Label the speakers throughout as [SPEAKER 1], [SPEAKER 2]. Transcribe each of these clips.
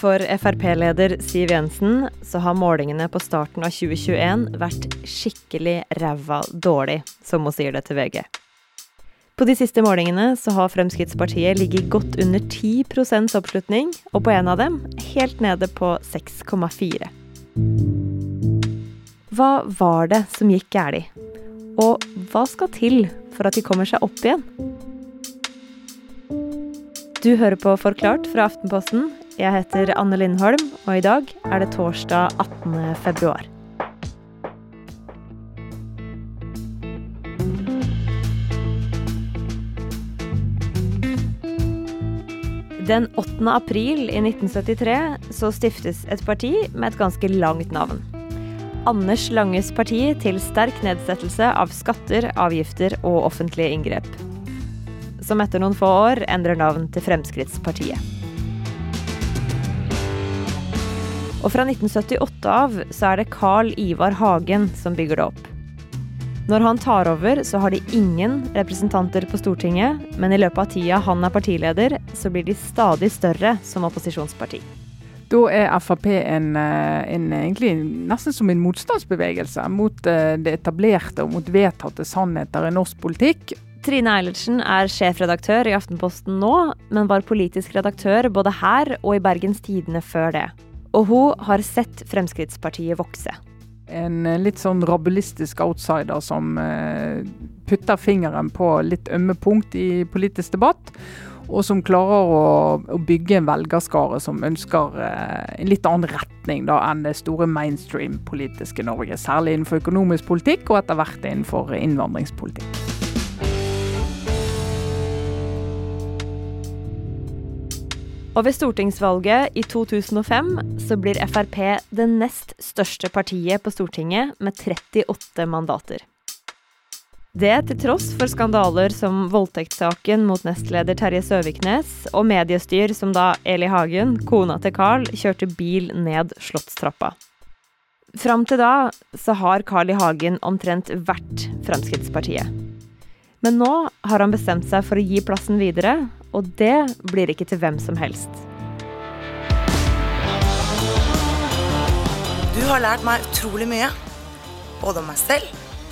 [SPEAKER 1] For Frp-leder Siv Jensen så har målingene på starten av 2021 vært skikkelig ræva dårlig, som hun sier det til VG. På de siste målingene så har Fremskrittspartiet ligget godt under 10 oppslutning, og på en av dem helt nede på 6,4. Hva var det som gikk galt? Og hva skal til for at de kommer seg opp igjen? Du hører på Forklart fra Aftenposten. Jeg heter Anne Lindholm, og i dag er det torsdag 18. februar. Den 8. april i 1973 så stiftes et parti med et ganske langt navn. Anders Langes parti til sterk nedsettelse av skatter, avgifter og offentlige inngrep. Som etter noen få år endrer navn til Fremskrittspartiet. Og fra 1978 av så er det Carl Ivar Hagen som bygger det opp. Når han tar over, så har de ingen representanter på Stortinget, men i løpet av tida han er partileder, så blir de stadig større som opposisjonsparti.
[SPEAKER 2] Da er Frp en, eh, en, egentlig nesten som en motstandsbevegelse mot eh, det etablerte og mot vedtatte sannheter i norsk politikk.
[SPEAKER 1] Trine Eilertsen er sjefredaktør i Aftenposten nå, men var politisk redaktør både her og i Bergens Tidende før det. Og hun har sett Fremskrittspartiet vokse.
[SPEAKER 2] En eh, litt sånn rabulistisk outsider som eh, putter fingeren på litt ømme punkt i politisk debatt. Og som klarer å, bygge en velgerskare som ønsker eh, en litt annen retning da, enn det store mainstream-politiske Norge. Særlig innenfor økonomisk politikk, og etter hvert innenfor innvandringspolitikk.
[SPEAKER 1] Og ved stortingsvalget i 2005 så blir Frp det nest største partiet på Stortinget med 38 mandater. Det til tross for skandaler som voldtektssaken mot nestleder Terje Søviknes og mediestyr som da Eli Hagen, kona til Carl, kjørte bil ned Slottstrappa. Fram til da så har Carl I. Hagen omtrent vært Fremskrittspartiet. Men nå har han bestemt seg for å gi plassen videre, og det blir ikke til hvem som helst.
[SPEAKER 3] Du har lært meg utrolig mye. Både om meg selv,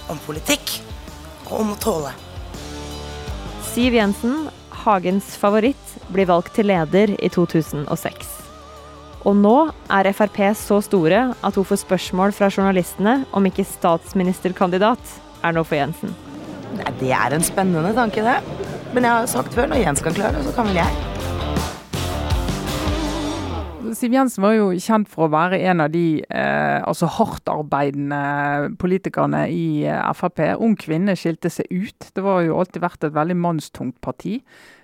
[SPEAKER 3] om politikk og om å tåle.
[SPEAKER 1] Siv Jensen, Hagens favoritt, blir valgt til leder i 2006. Og nå er Frp så store at hun får spørsmål fra journalistene om ikke statsministerkandidat er noe for Jensen.
[SPEAKER 3] Nei, det er en spennende tanke, det. Men jeg har sagt før, når Jens kan klare det, så kan vel jeg.
[SPEAKER 2] Siv Jensen var jo kjent for å være en av de eh, altså hardtarbeidende politikerne i eh, Frp. Ung kvinne skilte seg ut. Det var jo alltid vært et veldig mannstungt parti.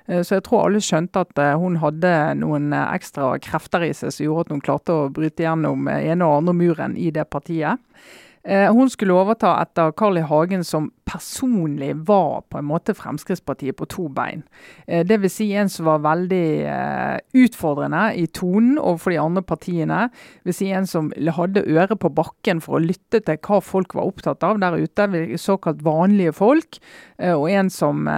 [SPEAKER 2] Eh, så jeg tror alle skjønte at eh, hun hadde noen ekstra krefter i seg som gjorde at hun klarte å bryte gjennom ene og andre muren i det partiet. Eh, hun skulle overta etter Carl I. Hagen, som personlig var på en måte Fremskrittspartiet på to bein. Eh, Dvs. Si en som var veldig eh, utfordrende i tonen overfor de andre partiene. Dvs. si en som hadde øret på bakken for å lytte til hva folk var opptatt av der ute, såkalt vanlige folk. Og en som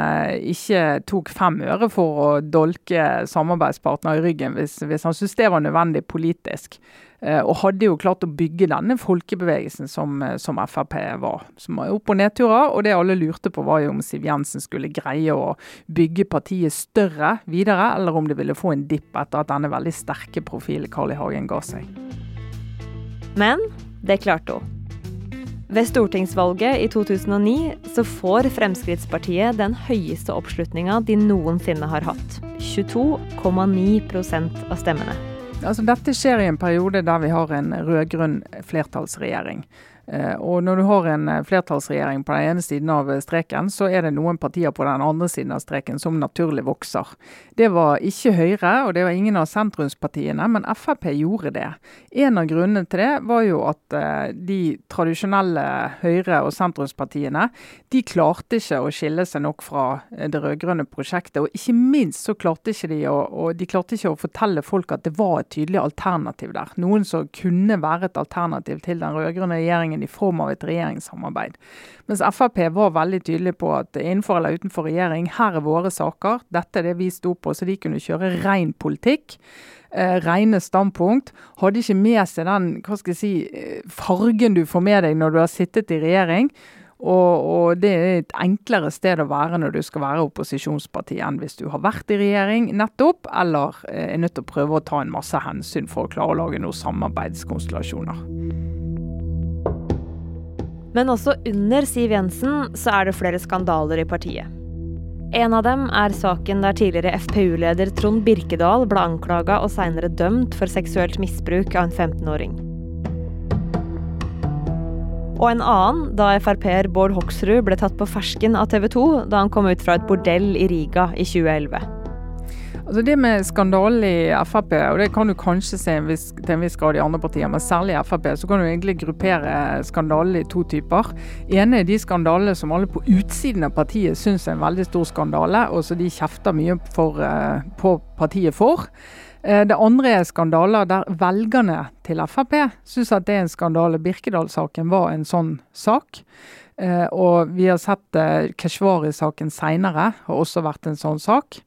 [SPEAKER 2] ikke tok fem øre for å dolke samarbeidspartner i ryggen hvis, hvis han syntes det var nødvendig politisk. Eh, og hadde jo klart å bygge denne folkebevegelsen som, eh, som Frp var. Som var opp- og nedturer. Og det alle lurte på var jo om Siv Jensen skulle greie å bygge partiet større videre, eller om det ville få en dipp etter at denne veldig sterke profilen Carl I. Hagen ga seg.
[SPEAKER 1] Men det klarte hun. Ved stortingsvalget i 2009 så får Fremskrittspartiet den høyeste oppslutninga de noensinne har hatt. 22,9% av stemmene.
[SPEAKER 2] Altså, dette skjer i en periode der vi har en rød-grønn flertallsregjering. Eh, og når du har en eh, flertallsregjering på den ene siden av eh, streken, så er det noen partier på den andre siden av streken som naturlig vokser. Det var ikke Høyre, og det var ingen av sentrumspartiene, men Frp gjorde det. En av grunnene til det var jo at de tradisjonelle høyre- og sentrumspartiene de klarte ikke å skille seg nok fra det rød-grønne prosjektet. Og ikke minst så klarte ikke de å, og de klarte ikke å fortelle folk at det var et tydelig alternativ der. Noen som kunne være et alternativ til den rød-grønne regjeringen regjeringen i form av et regjeringssamarbeid. Mens Frp var veldig tydelig på at innenfor eller utenfor regjering, her er våre saker. Dette er det vi sto på, så de kunne kjøre ren politikk. Eh, rene standpunkt. Hadde ikke med seg den hva skal jeg si, eh, fargen du får med deg når du har sittet i regjering. Og, og, det er et enklere sted å være når du skal være opposisjonsparti, enn hvis du har vært i regjering nettopp, eller eh, er nødt til å prøve å ta en masse hensyn for å klare å lage noen samarbeidskonstellasjoner.
[SPEAKER 1] Men også under Siv Jensen så er det flere skandaler i partiet. En av dem er saken der tidligere FpU-leder Trond Birkedal ble anklaga og seinere dømt for seksuelt misbruk av en 15-åring. Og en annen da Frp-er Bård Hoksrud ble tatt på fersken av TV 2 da han kom ut fra et bordell i Riga i 2011.
[SPEAKER 2] Altså Det med skandalen i Frp, og det kan du kanskje se viss, til en viss grad i andre partier, men særlig i Frp, så kan du egentlig gruppere skandalen i to typer. ene er de skandalene som alle på utsiden av partiet syns er en veldig stor skandale, og så de kjefter mye for, uh, på partiet for. Eh, det andre er skandaler der velgerne til Frp syns at det er en skandale. Birkedal-saken var en sånn sak. Eh, og vi har sett eh, Keshvari-saken seinere, har også vært en sånn sak.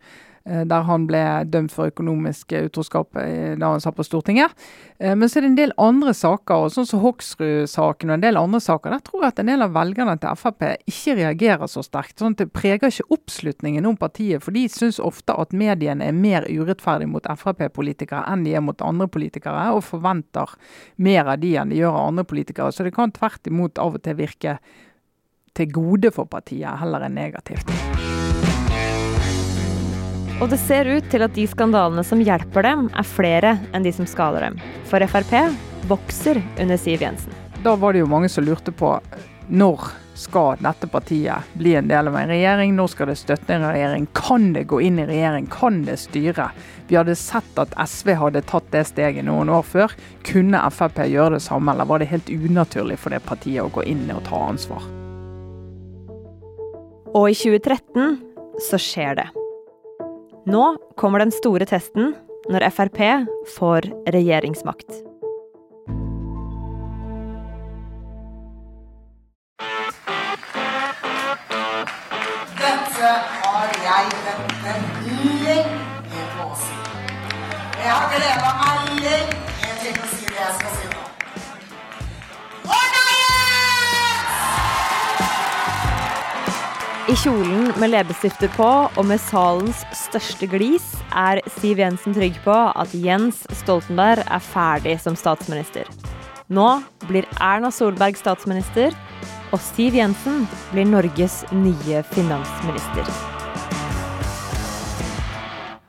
[SPEAKER 2] Eh, der han ble dømt for økonomisk utroskap eh, da han satt på Stortinget. Eh, men så er det en del andre saker, sånn som Hoksrud-saken og en del andre saker. Der tror jeg at en del av velgerne til Frp ikke reagerer så sterkt. sånn at Det preger ikke oppslutningen om partiet. For de syns ofte at mediene er mer urettferdige mot Frp-politikere enn de er mot andre politikere, og forventer mer av de enn de gjør av andre politikere. Så det kan tvert imot av og til virke til gode for partiet, heller enn negativt.
[SPEAKER 1] Og det ser ut til at de skandalene som hjelper dem, er flere enn de som skader dem. For Frp vokser under Siv Jensen.
[SPEAKER 2] Da var det jo mange som lurte på når skal dette partiet bli en del av en regjering? Når skal det støtte en regjering? Kan det gå inn i regjering? Kan det styre? Vi hadde sett at SV hadde tatt det steget noen år før. Kunne Frp gjøre det samme, eller var det helt unaturlig for det partiet å gå inn og ta ansvar?
[SPEAKER 1] Og i 2013 så skjer det. Nå kommer den store testen når Frp får regjeringsmakt. I kjolen med leppestifter på og med salens største glis er Siv Jensen trygg på at Jens Stoltenberg er ferdig som statsminister. Nå blir Erna Solberg statsminister, og Siv Jensen blir Norges nye finansminister.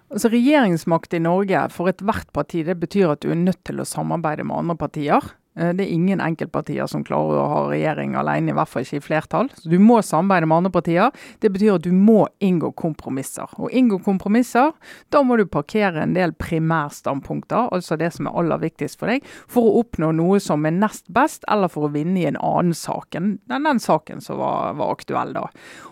[SPEAKER 2] Altså Regjeringsmakt i Norge for ethvert parti det betyr at du er nødt til å samarbeide med andre partier. Eh, det er ingen enkeltpartier som klarer å ha regjering alene, i hvert fall ikke i flertall. Så Du må samarbeide med andre partier. Det betyr at du må inngå kompromisser. Og inngå kompromisser, da må du parkere en del primærstandpunkter, altså det som er aller viktigst for deg, for å oppnå noe som er nest best, eller for å vinne i en annen sak enn den saken som var, var aktuell da.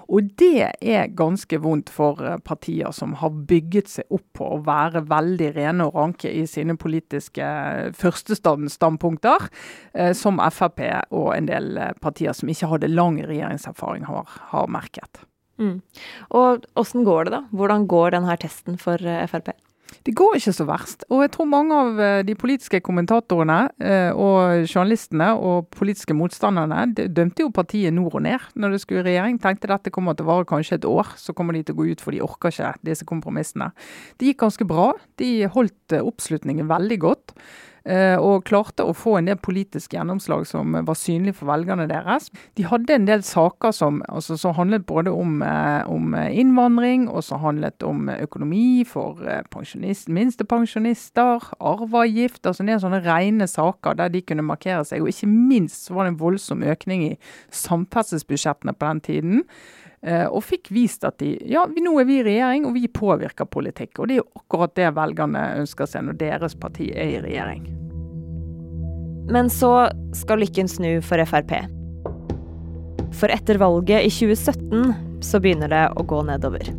[SPEAKER 2] Og det er ganske vondt for eh, partier som har bygget seg opp på å være veldig rene og ranke i sine politiske eh, førstestandpunkter, eh, som Frp og en del partier som ikke hadde lang regjeringserfaring, har, har merket.
[SPEAKER 1] Mm. Og åssen går det, da? Hvordan går denne testen for Frp?
[SPEAKER 2] Det går ikke så verst. Og jeg tror mange av eh, de politiske kommentatorene eh, og journalistene og politiske motstanderne dømte jo partiet nord og ned når det skulle i regjering. Tenkte dette kommer til å vare kanskje et år, så kommer de til å gå ut for de orker ikke disse kompromissene. Det gikk ganske bra. De holdt eh, oppslutningen veldig godt. Eh, og klarte å få en del politiske gjennomslag som var synlig for velgerne deres. De hadde en del saker som, altså, som handlet både om, eh, om, innvandring og som handlet om økonomi for eh, minstepensjonister, arveavgift. altså En del sånne rene saker der de kunne markere seg. Og ikke minst så var det en voldsom økning i samferdselsbudsjettene på den tiden. og fikk vist at de, ja, nå er vi i regjering og vi påvirker politikk. Og det er jo akkurat det velgerne ønsker seg når deres parti er i regjering.
[SPEAKER 1] Men så skal lykken snu for Frp. For etter valget i 2017 så begynner det å gå nedover.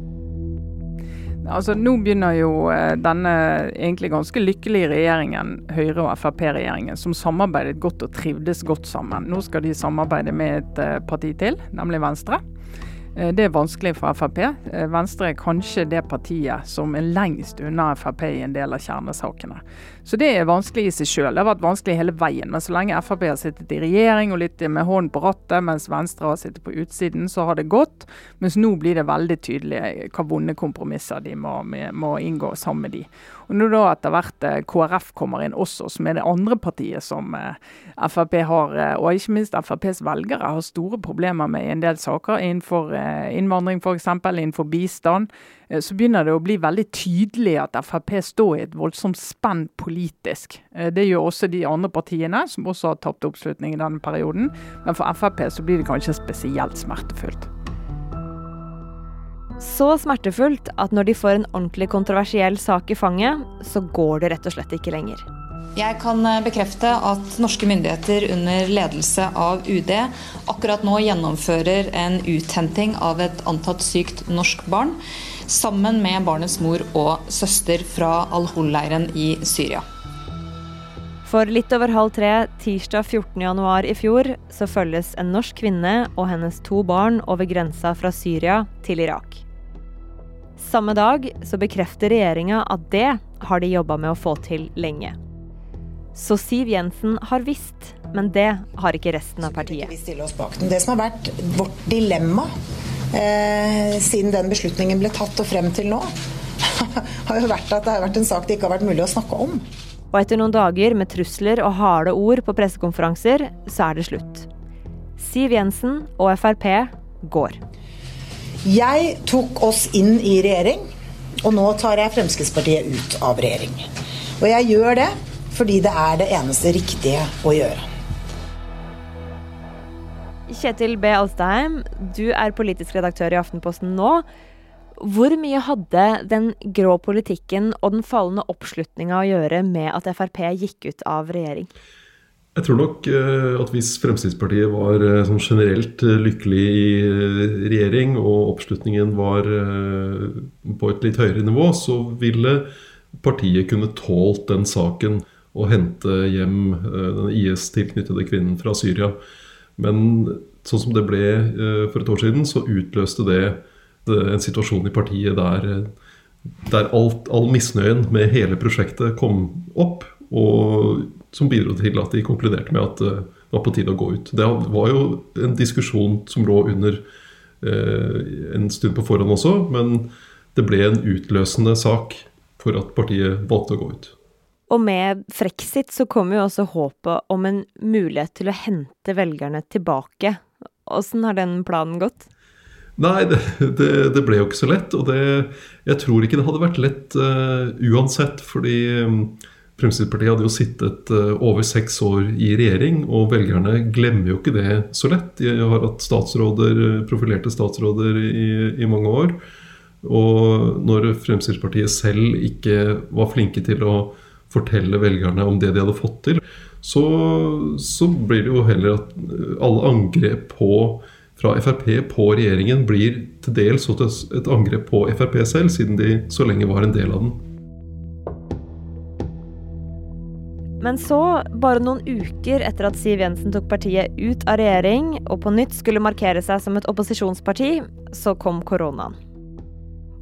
[SPEAKER 2] Altså, Nå begynner jo eh, denne egentlig ganske lykkelige regjeringen, Høyre- og Frp-regjeringen, som samarbeidet godt og trivdes godt sammen. Nå skal de samarbeide med et eh, parti til, nemlig Venstre. Eh, det er vanskelig for Frp. Eh, Venstre er kanskje det partiet som er lengst unna Frp i en del av kjernesakene. Så det er vanskelig i seg sjøl. Det har vært vanskelig hele veien. Men så lenge Frp har sittet i regjering og litt med hånden på rattet, mens Venstre har sittet på utsiden, så har det gått. Mens nå blir det veldig tydelig hva vonde kompromisser de må, må inngå sammen med de. Og når da etter hvert eh, KrF kommer inn også, som er det andre partiet som Frp har, og ikke minst FrPs velgere har store problemer med i en del saker innenfor innvandring f.eks., innenfor bistand, eh, så begynner det å bli veldig tydelig at Frp står i et voldsomt spenn politisk. Eh, det gjør også de andre partiene, som også har tapt oppslutning i denne perioden. Men for Frp så blir det kanskje spesielt smertefullt.
[SPEAKER 1] Så smertefullt at når de får en ordentlig kontroversiell sak i fanget, så går det rett og slett ikke lenger.
[SPEAKER 4] Jeg kan eh, bekrefte at norske myndigheter under ledelse av UD akkurat nå gjennomfører en uthenting av et antatt sykt norsk barn, sammen med barnets mor og søster fra Al-Hol-leiren i Syria.
[SPEAKER 1] For litt over halv tre tirsdag 14.1 i fjor så følges en norsk kvinne og hennes to barn over grensa fra Syria til Irak. Samme dag så bekrefter regjeringa at det har de jobba med å få til lenge. Så Siv Jensen har visst, men det har ikke resten av partiet.
[SPEAKER 3] Det som har vært vårt dilemma eh, siden den beslutningen ble tatt og frem til nå, har jo vært at det har vært en sak det ikke har vært mulig å snakke om.
[SPEAKER 1] Og etter noen dager med trusler og harde ord på pressekonferanser, så er det slutt. Siv Jensen og Frp går.
[SPEAKER 3] Jeg tok oss inn i regjering, og nå tar jeg Fremskrittspartiet ut av regjering. Og jeg gjør det fordi det er det eneste riktige å gjøre.
[SPEAKER 1] Kjetil B. Alstheim, du er politisk redaktør i Aftenposten nå. Hvor mye hadde den grå politikken og den fallende oppslutninga å gjøre med at Frp gikk ut av regjering?
[SPEAKER 5] Jeg tror nok eh, at hvis Fremskrittspartiet var eh, sånn generelt eh, lykkelig i regjering, og oppslutningen var på et litt høyere nivå, så ville partiet kunne tålt den saken å hente hjem den IS-tilknyttede kvinnen fra Syria. Men sånn som det ble for et år siden, så utløste det en situasjon i partiet der, der alt, all misnøyen med hele prosjektet kom opp. Og som bidro til at de konkluderte med at eh, det var på tide å gå ut. Det var jo en diskusjon som lå under eh, en stund på forhånd også, men det ble en utløsende sak for at partiet valgte å gå ut.
[SPEAKER 1] Og med Frexit så kommer jo også håpet om en mulighet til å hente velgerne tilbake. Åssen har den planen gått?
[SPEAKER 5] Nei, det, det, det, ble jo ikke så lett. Og det, jeg tror ikke det hadde vært lett uh, uansett. Fordi um, Fremskrittspartiet hadde jo sittet uh, over seks år i regjering, og velgerne glemmer jo ikke det så lett. De har hatt statsråder, profilerte statsråder i, i mange år. Og når Fremskrittspartiet selv ikke var flinke til å fortelle velgerne om det de hadde fått til, så, så blir det jo heller at alle angrep på, fra Frp på regjeringen blir til dels et angrep på Frp selv, siden de så lenge var en del av den.
[SPEAKER 1] Men så, bare noen uker etter at Siv Jensen tok partiet ut av regjering og på nytt skulle markere seg som et opposisjonsparti, så kom koronaen.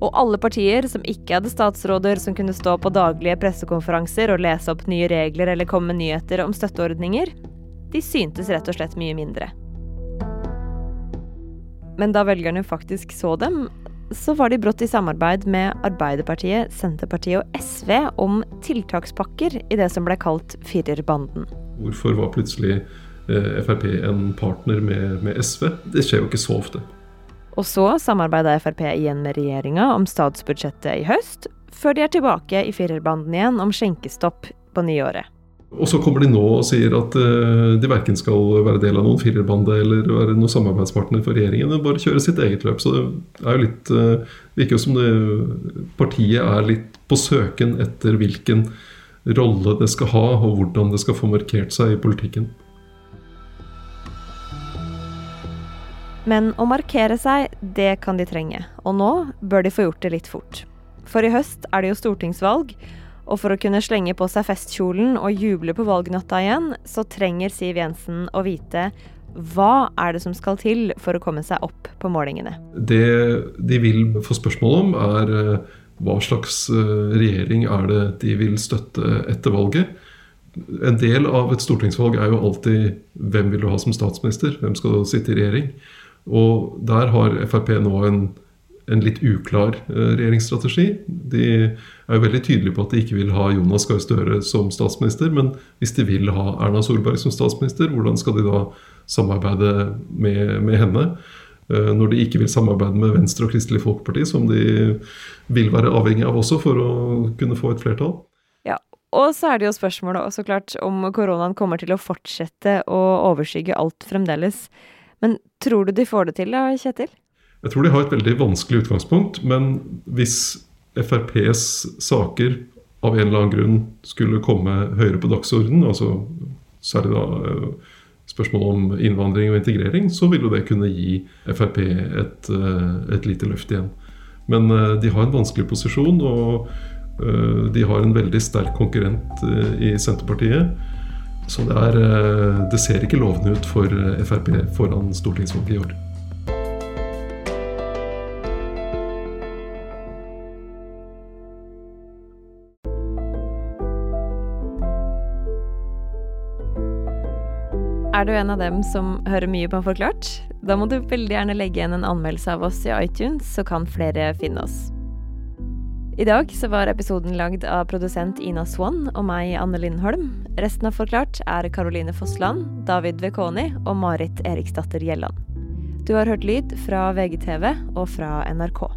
[SPEAKER 1] Og alle partier som ikke hadde statsråder som kunne stå på daglige pressekonferanser og lese opp nye regler eller komme med nyheter om støtteordninger, de syntes rett og slett mye mindre. Men da velgerne faktisk så dem, så var de brått i samarbeid med Arbeiderpartiet, Senterpartiet og SV om tiltakspakker i det som ble kalt firerbanden.
[SPEAKER 5] Hvorfor var plutselig eh, Frp en partner med, med SV? Det skjer jo ikke så ofte.
[SPEAKER 1] Og så samarbeida Frp igjen med regjeringa om statsbudsjettet i høst, før de er tilbake i firerbanden igjen om skjenkestopp på nyåret.
[SPEAKER 5] Og så kommer de nå og sier at uh, de verken skal være del av noen firerbande eller være noen samarbeidspartner for regjeringen, men bare kjøre sitt eget løp. Så det er jo litt uh, virker jo som det, partiet er litt på søken etter hvilken rolle det skal ha, og hvordan det skal få markert seg i politikken.
[SPEAKER 1] Men å markere seg, det kan de trenge. Og nå bør de få gjort det litt fort. For i høst er det jo stortingsvalg, og for å kunne slenge på seg festkjolen og juble på valgnatta igjen, så trenger Siv Jensen å vite hva er det som skal til for å komme seg opp på målingene?
[SPEAKER 5] Det de vil få spørsmål om, er eh, hva slags eh, regjering er det de vil støtte etter valget. En del av et stortingsvalg er jo alltid hvem vil du ha som statsminister? Hvem skal sitte i regjering? Og der har Frp nå en en litt uklar eh, regjeringsstrategi. De er jo veldig tydelige på at de ikke vil ha Jonas Gahr Støre som statsminister. Men hvis de vil ha Erna Solberg som statsminister, hvordan skal de da samarbeide med, med henne? Eh, når de ikke vil samarbeide med Venstre og Kristelig Folkeparti, som de vil være avhengig av også for å kunne få et flertall.
[SPEAKER 1] Ja, Og så er det jo spørsmålet så klart om koronaen kommer til å fortsette å overskygge alt fremdeles. Men tror du de får det til da, Kjetil?
[SPEAKER 5] Jeg tror de har et veldig vanskelig utgangspunkt, men hvis FrPs saker av en eller annen grunn skulle komme høyere på dagsordenen, altså særlig da eh, spørsmål om innvandring og integrering, så vil jo det kunne gi Frp et, eh, et lite løft igjen. Men eh, de har en vanskelig posisjon, og de har en veldig sterk konkurrent i Senterpartiet. Så det, er, det ser ikke lovende ut for Frp foran stortingsvalget i år.
[SPEAKER 1] Er du en av dem som hører mye på Forklart? Da må du veldig gjerne legge igjen en anmeldelse av oss i iTunes, så kan flere finne oss. I dag så var episoden lagd av produsent Ina Swann og meg, Anne Lindholm. Resten av Forklart er Caroline Fossland, David Vekoni og Marit Eriksdatter Gjelland. Du har hørt lyd fra VGTV og fra NRK.